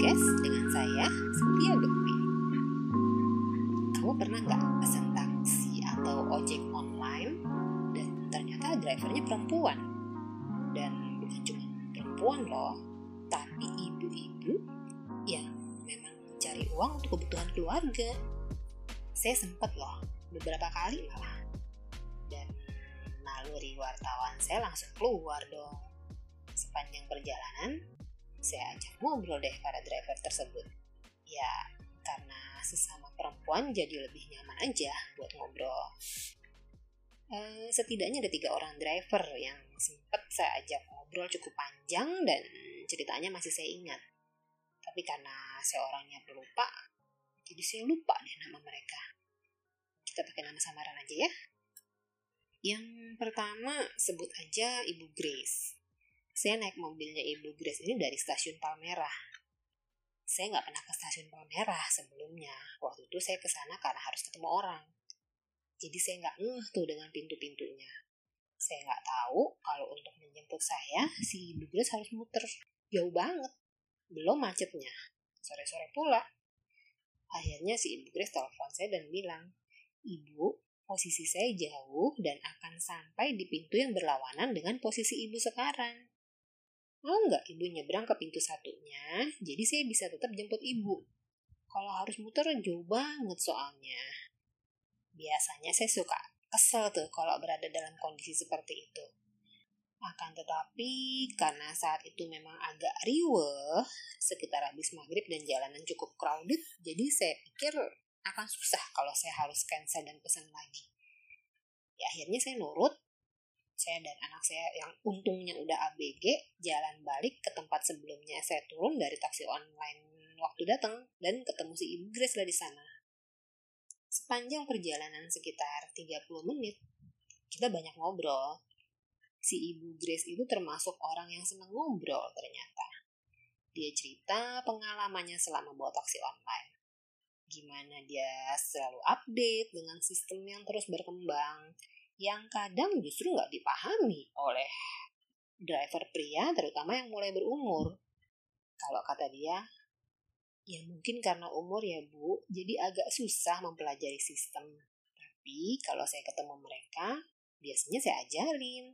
podcast dengan saya, Setia Bekti. Kamu pernah nggak pesan taksi atau ojek online dan ternyata drivernya perempuan? Dan bukan cuma perempuan loh, tapi ibu-ibu yang memang mencari uang untuk kebutuhan keluarga. Saya sempat loh, beberapa kali malah. Dan naluri wartawan saya langsung keluar dong. Sepanjang perjalanan, saya ajak ngobrol deh para driver tersebut. Ya, karena sesama perempuan jadi lebih nyaman aja buat ngobrol. Eh, setidaknya ada tiga orang driver yang sempat saya ajak ngobrol cukup panjang dan ceritanya masih saya ingat. Tapi karena saya orangnya jadi saya lupa deh nama mereka. Kita pakai nama samaran aja ya. Yang pertama sebut aja Ibu Grace saya naik mobilnya Ibu Grace ini dari stasiun Palmerah. Saya nggak pernah ke stasiun Palmerah sebelumnya. Waktu itu saya ke sana karena harus ketemu orang. Jadi saya nggak ngeh tuh dengan pintu-pintunya. Saya nggak tahu kalau untuk menjemput saya, si Ibu Grace harus muter. Jauh banget. Belum macetnya. Sore-sore pula. Akhirnya si Ibu Grace telepon saya dan bilang, Ibu, posisi saya jauh dan akan sampai di pintu yang berlawanan dengan posisi ibu sekarang. Mau nggak ibu nyebrang ke pintu satunya, jadi saya bisa tetap jemput ibu. Kalau harus muter jauh banget soalnya. Biasanya saya suka kesel tuh kalau berada dalam kondisi seperti itu. Akan tetapi, karena saat itu memang agak riweh, sekitar habis maghrib dan jalanan cukup crowded, jadi saya pikir akan susah kalau saya harus cancel dan pesan lagi. Ya akhirnya saya nurut, saya dan anak saya yang untungnya udah ABG jalan balik ke tempat sebelumnya saya turun dari taksi online waktu datang dan ketemu si Ibu Grace lah di sana. Sepanjang perjalanan sekitar 30 menit, kita banyak ngobrol. Si Ibu Grace itu termasuk orang yang senang ngobrol ternyata. Dia cerita pengalamannya selama bawa taksi online. Gimana dia selalu update dengan sistem yang terus berkembang, yang kadang justru nggak dipahami oleh driver pria, terutama yang mulai berumur. Kalau kata dia, ya mungkin karena umur ya bu, jadi agak susah mempelajari sistem. Tapi kalau saya ketemu mereka, biasanya saya ajarin.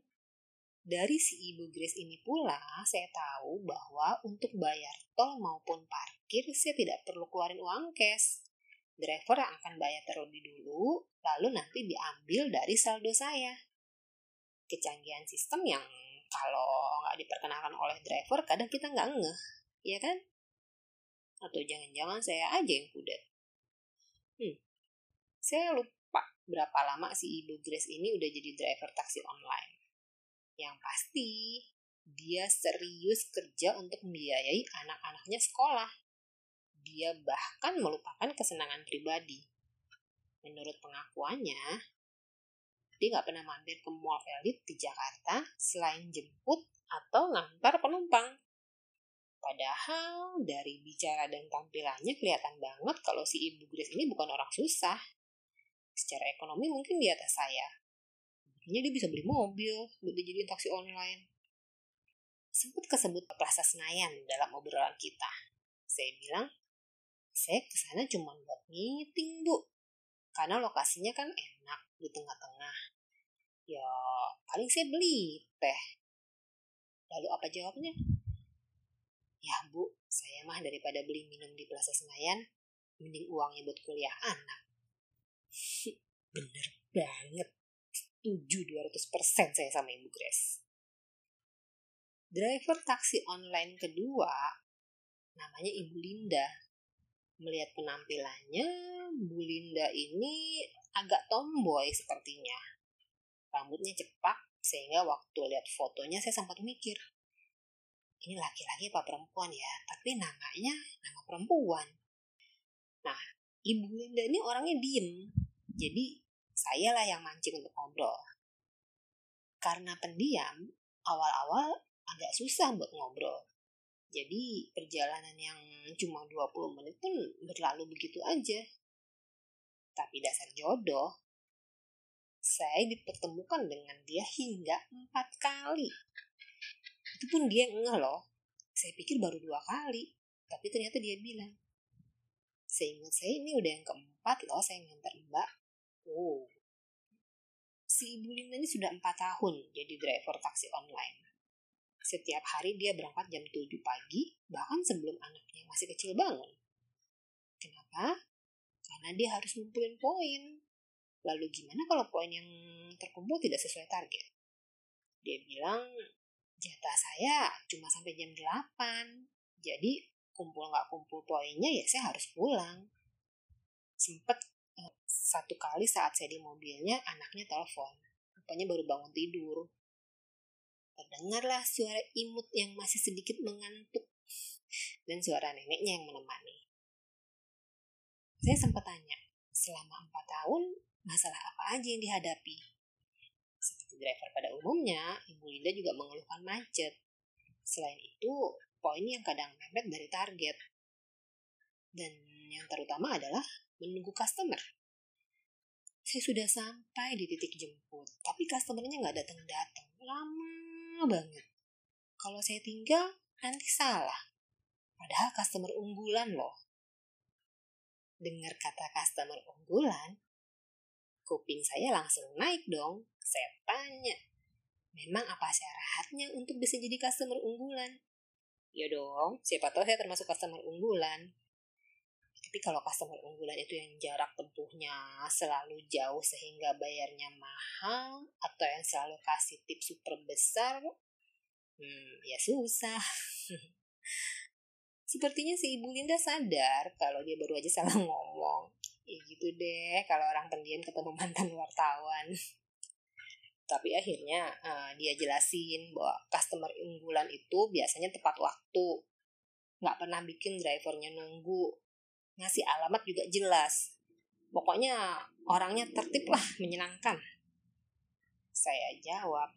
Dari si Ibu Grace ini pula, saya tahu bahwa untuk bayar tol maupun parkir, saya tidak perlu keluarin uang cash driver yang akan bayar terlebih dulu, lalu nanti diambil dari saldo saya. Kecanggihan sistem yang kalau nggak diperkenalkan oleh driver, kadang kita nggak ngeh, ya kan? Atau jangan-jangan saya aja yang kudet. Hmm, saya lupa berapa lama si Ibu Grace ini udah jadi driver taksi online. Yang pasti, dia serius kerja untuk membiayai anak-anaknya sekolah dia bahkan melupakan kesenangan pribadi. Menurut pengakuannya, dia nggak pernah mampir ke mall elit di Jakarta selain jemput atau ngantar penumpang. Padahal dari bicara dan tampilannya kelihatan banget kalau si Ibu Grace ini bukan orang susah. Secara ekonomi mungkin di atas saya. Buktinya dia bisa beli mobil buat dijadiin taksi online. Sempat kesebut Plaza Senayan dalam obrolan kita. Saya bilang, saya ke sana cuma buat meeting, Bu. Karena lokasinya kan enak di tengah-tengah. Ya, paling saya beli teh. Lalu apa jawabnya? Ya, Bu, saya mah daripada beli minum di Plaza Senayan, mending uangnya buat kuliah anak. Bener banget. Setuju 200% saya sama Ibu Grace. Driver taksi online kedua namanya Ibu Linda melihat penampilannya, Bu Linda ini agak tomboy sepertinya. Rambutnya cepak, sehingga waktu lihat fotonya saya sempat mikir, ini laki-laki apa perempuan ya? Tapi namanya nama perempuan. Nah, Ibu Linda ini orangnya diem. Jadi, saya lah yang mancing untuk ngobrol. Karena pendiam, awal-awal agak susah buat ngobrol. Jadi perjalanan yang cuma 20 menit pun berlalu begitu aja. Tapi dasar jodoh, saya dipertemukan dengan dia hingga empat kali. Itu pun dia ngeh loh. Saya pikir baru dua kali. Tapi ternyata dia bilang, seingat saya ini udah yang keempat loh saya ngantar mbak. Oh, si Ibu Linda ini sudah empat tahun jadi driver taksi online. Setiap hari dia berangkat jam 7 pagi, bahkan sebelum anaknya masih kecil bangun. Kenapa? Karena dia harus ngumpulin poin. Lalu gimana kalau poin yang terkumpul tidak sesuai target? Dia bilang, jatah saya cuma sampai jam 8. Jadi kumpul nggak kumpul poinnya ya saya harus pulang. Sempet eh, satu kali saat saya di mobilnya anaknya telepon. Rupanya baru bangun tidur. Terdengarlah suara imut yang masih sedikit mengantuk dan suara neneknya yang menemani. Saya sempat tanya, selama empat tahun masalah apa aja yang dihadapi? Seperti driver pada umumnya, Ibu Linda juga mengeluhkan macet. Selain itu, poin yang kadang mepet dari target. Dan yang terutama adalah menunggu customer. Saya sudah sampai di titik jemput, tapi customernya nggak datang-datang. Lama banget. Kalau saya tinggal, nanti salah. Padahal customer unggulan loh. Dengar kata customer unggulan, kuping saya langsung naik dong. Saya tanya, memang apa syaratnya untuk bisa jadi customer unggulan? Ya dong, siapa tahu saya termasuk customer unggulan. Tapi kalau customer unggulan itu yang jarak tempuhnya selalu jauh sehingga bayarnya mahal atau yang selalu kasih tips super besar, hmm, ya susah. Sepertinya si Ibu Linda sadar kalau dia baru aja salah ngomong. Ya gitu deh kalau orang pendiam ketemu mantan wartawan. Tapi akhirnya uh, dia jelasin bahwa customer unggulan itu biasanya tepat waktu. Nggak pernah bikin drivernya nunggu ngasih alamat juga jelas. Pokoknya orangnya tertib lah, menyenangkan. Saya jawab,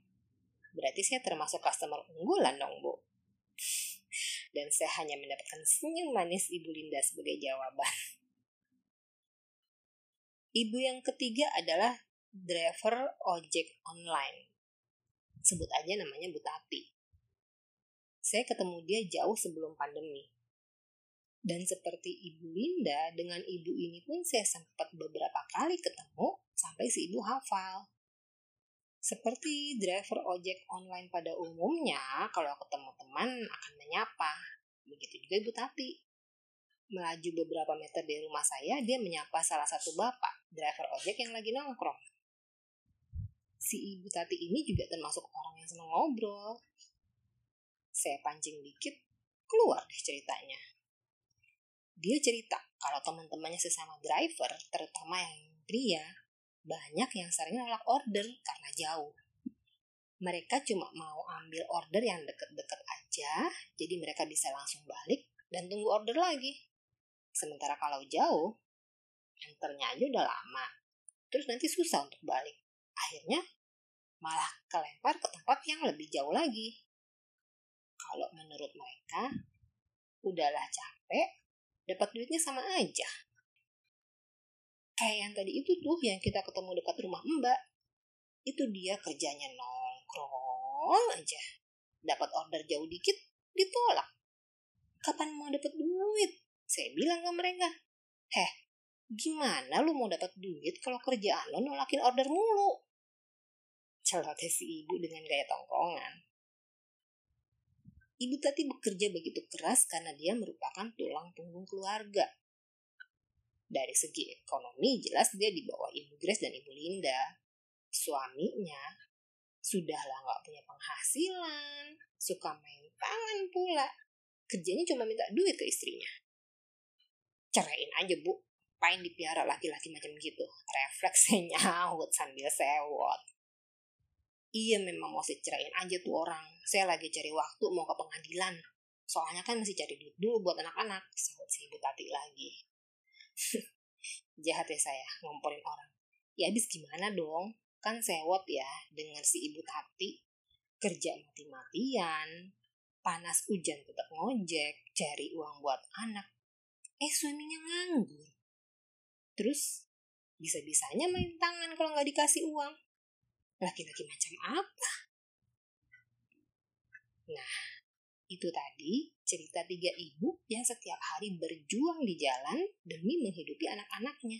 berarti saya termasuk customer unggulan dong, Bu. Dan saya hanya mendapatkan senyum manis Ibu Linda sebagai jawaban. Ibu yang ketiga adalah driver ojek online. Sebut aja namanya Bu Tati. Saya ketemu dia jauh sebelum pandemi. Dan seperti Ibu Linda, dengan ibu ini pun saya sempat beberapa kali ketemu sampai si ibu hafal. Seperti driver ojek online pada umumnya, kalau ketemu teman akan menyapa. Begitu juga Ibu Tati. Melaju beberapa meter dari rumah saya, dia menyapa salah satu bapak, driver ojek yang lagi nongkrong. Si Ibu Tati ini juga termasuk orang yang senang ngobrol. Saya pancing dikit, keluar deh ceritanya dia cerita kalau teman-temannya sesama driver, terutama yang pria, banyak yang sering nolak order karena jauh. Mereka cuma mau ambil order yang deket-deket aja, jadi mereka bisa langsung balik dan tunggu order lagi. Sementara kalau jauh, enternya aja udah lama. Terus nanti susah untuk balik. Akhirnya malah kelempar ke tempat yang lebih jauh lagi. Kalau menurut mereka, udahlah capek, dapat duitnya sama aja. Kayak yang tadi itu tuh yang kita ketemu dekat rumah mbak. Itu dia kerjanya nongkrong aja. Dapat order jauh dikit, ditolak. Kapan mau dapat duit? Saya bilang ke mereka, Heh, gimana lu mau dapat duit kalau kerjaan lo nolakin order mulu? Celoteh si ibu dengan gaya tongkrongan. Ibu Tati bekerja begitu keras karena dia merupakan tulang punggung keluarga. Dari segi ekonomi jelas dia di bawah Ibu Grace dan Ibu Linda. Suaminya sudahlah nggak punya penghasilan, suka main tangan pula. Kerjanya cuma minta duit ke istrinya. Ceraiin aja bu, pain dipiara laki-laki macam gitu. Refleksnya nyaut sambil sewot. Iya memang mau saya ceraiin aja tuh orang. Saya lagi cari waktu mau ke pengadilan. Soalnya kan masih cari duit dulu buat anak-anak. Sahut si ibu tati lagi. Jahat ya saya ngomporin orang. Ya habis gimana dong? Kan sewot ya dengan si ibu tati. Kerja mati-matian. Panas hujan tetap ngojek. Cari uang buat anak. Eh suaminya nganggur. Terus bisa-bisanya main tangan kalau nggak dikasih uang laki-laki macam apa? Nah, Itu tadi cerita tiga ibu yang setiap hari berjuang di jalan demi menghidupi anak-anaknya.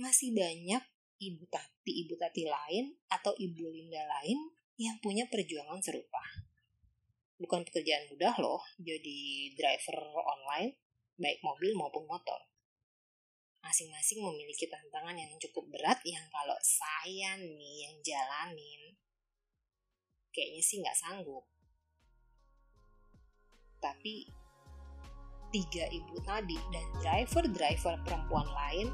Masih banyak ibu tati-ibu tati lain atau ibu Linda lain yang punya perjuangan serupa. Bukan pekerjaan mudah loh jadi driver online, baik mobil maupun motor. Masing-masing memiliki tantangan yang cukup berat yang kalau saya nih yang jalanin, kayaknya sih nggak sanggup. Tapi tiga ibu tadi dan driver-driver perempuan lain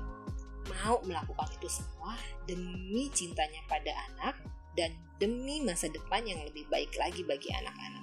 mau melakukan itu semua demi cintanya pada anak dan demi masa depan yang lebih baik lagi bagi anak-anak.